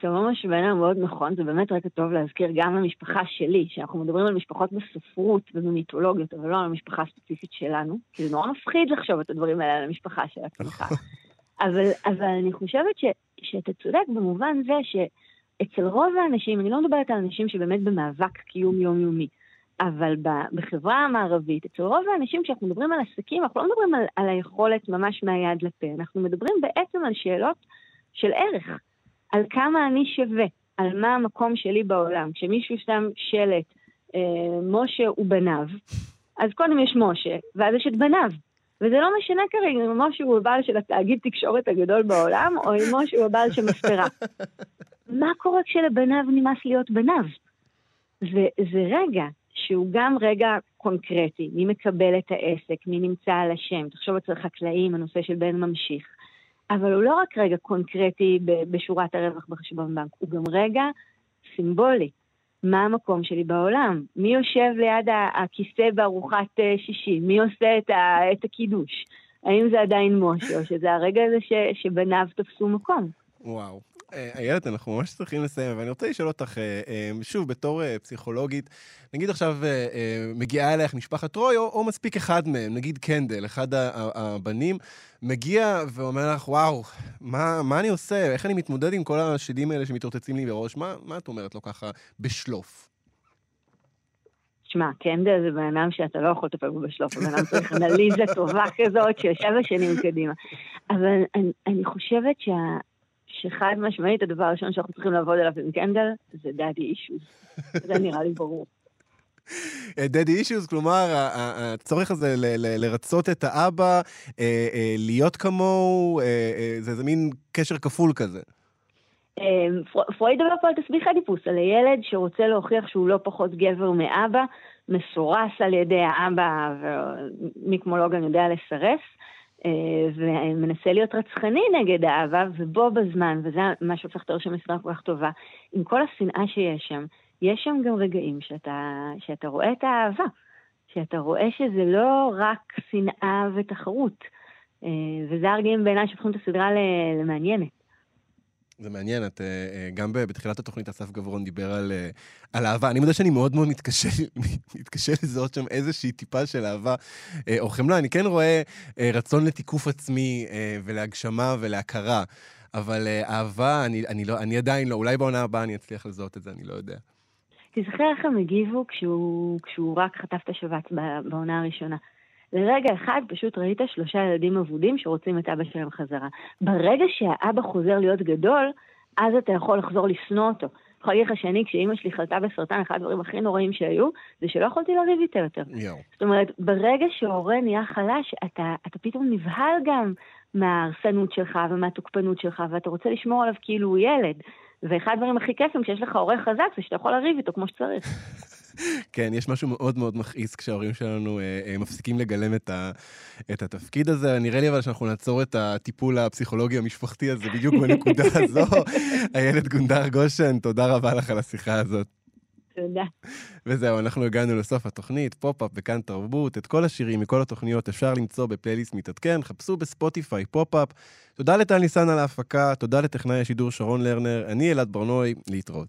אתה אומר משהו בעיניי מאוד נכון, זה באמת רגע טוב להזכיר גם למשפחה שלי, שאנחנו מדברים על משפחות בספרות ובמיתולוגיות, אבל לא על המשפחה הספציפית שלנו, כי זה נורא מפחיד לחשוב את הדברים האלה על המשפחה של עצמך. [laughs] אבל, אבל אני חושבת ש, שאתה צודק במובן זה שאצל רוב האנשים, אני לא מדברת על אנשים שבאמת במאבק קיום יומיומי, אבל בחברה המערבית, אצל רוב האנשים, כשאנחנו מדברים על עסקים, אנחנו לא מדברים על, על היכולת ממש מהיד לפה, אנחנו מדברים בעצם על שאלות של ערך. על כמה אני שווה, על מה המקום שלי בעולם. כשמישהו שם שלט, אה, משה ובניו, אז קודם יש משה, ואז יש את בניו. וזה לא משנה כרגע אם משה הוא הבעל של התאגיד תקשורת הגדול בעולם, או אם משה הוא הבעל של מספרה. [laughs] מה קורה כשלבניו נמאס להיות בניו? וזה רגע שהוא גם רגע קונקרטי, מי מקבל את העסק, מי נמצא על השם. תחשוב אצל חקלאים, הנושא של בן ממשיך. אבל הוא לא רק רגע קונקרטי בשורת הרווח בחשבון בנק, הוא גם רגע סימבולי. מה המקום שלי בעולם? מי יושב ליד הכיסא בארוחת שישי? מי עושה את הקידוש? האם זה עדיין משה, או שזה הרגע הזה ש, שבניו תפסו מקום? וואו. איילת, אנחנו ממש צריכים לסיים, אבל אני רוצה לשאול אותך, שוב, בתור פסיכולוגית, נגיד עכשיו מגיעה אלייך משפחת רוי, או, או מספיק אחד מהם, נגיד קנדל, אחד הבנים, מגיע ואומר לך, וואו, מה, מה אני עושה? איך אני מתמודד עם כל השדים האלה שמתרוצצים לי בראש? מה, מה את אומרת לו ככה בשלוף? שמע, קנדל זה בן אדם שאתה לא יכול לטפל בו בשלוף, הבן אדם צריך אנליזה טובה כזאת של שבע שנים קדימה. אבל אני, אני חושבת שה... שחד משמעית הדבר הראשון שאנחנו צריכים לעבוד עליו עם קנדל זה דאדי אישוז. זה נראה לי ברור. דדי אישיוז, כלומר, הצורך הזה לרצות את האבא, להיות כמוהו, זה איזה מין קשר כפול כזה. פרויד דבר פה על תסביך הדיפוס, על הילד שרוצה להוכיח שהוא לא פחות גבר מאבא, מסורס על ידי האבא, ומי כמו לא גם יודע לסרס. ומנסה להיות רצחני נגד האהבה, ובו בזמן, וזה מה שהופך את הרשם מספר כל כך טובה, עם כל השנאה שיש שם, יש שם גם רגעים שאתה, שאתה רואה את האהבה, שאתה רואה שזה לא רק שנאה ותחרות, וזה הרגעים בעיניי שהופכים את הסדרה למעניינת. זה מעניין, את, גם בתחילת התוכנית אסף גברון דיבר על, על אהבה. אני מודה שאני מאוד מאוד מתקשה, [laughs] מתקשה לזהות שם איזושהי טיפה של אהבה או חמלה. אני כן רואה רצון לתיקוף עצמי ולהגשמה ולהכרה, אבל אהבה, אני, אני, לא, אני עדיין לא, אולי בעונה הבאה אני אצליח לזהות את זה, אני לא יודע. תזכר איך הם הגיבו כשהוא, כשהוא רק חטף את השבץ בעונה הראשונה. לרגע אחד פשוט ראית שלושה ילדים אבודים שרוצים את אבא שלהם חזרה. ברגע שהאבא חוזר להיות גדול, אז אתה יכול לחזור לשנוא אותו. אני יכולה להגיד לך שאני, כשאימא שלי חלתה בסרטן, אחד הדברים הכי נוראים שהיו, זה שלא יכולתי לריב איתה יותר. יואו. זאת אומרת, ברגע שהורה נהיה חלש, אתה, אתה פתאום נבהל גם מההרסנות שלך ומהתוקפנות שלך, ואתה רוצה לשמור עליו כאילו הוא ילד. ואחד הדברים הכי כיפים כשיש לך הורה חזק זה שאתה יכול לריב איתו כמו שצריך. [laughs] כן, יש משהו מאוד מאוד מכעיס כשההורים שלנו אה, אה, מפסיקים לגלם את, ה, את התפקיד הזה. נראה לי אבל שאנחנו נעצור את הטיפול הפסיכולוגי המשפחתי הזה בדיוק בנקודה [laughs] הזו. איילת גונדר גושן, תודה רבה לך על השיחה הזאת. תודה. וזהו, אנחנו הגענו לסוף התוכנית, פופ-אפ וכאן תרבות. את כל השירים מכל התוכניות אפשר למצוא בפלייליסט מתעדכן, חפשו בספוטיפיי פופ-אפ. תודה לטל ניסן על ההפקה, תודה לטכנאי השידור שרון לרנר, אני אלעד ברנועי, להתראות.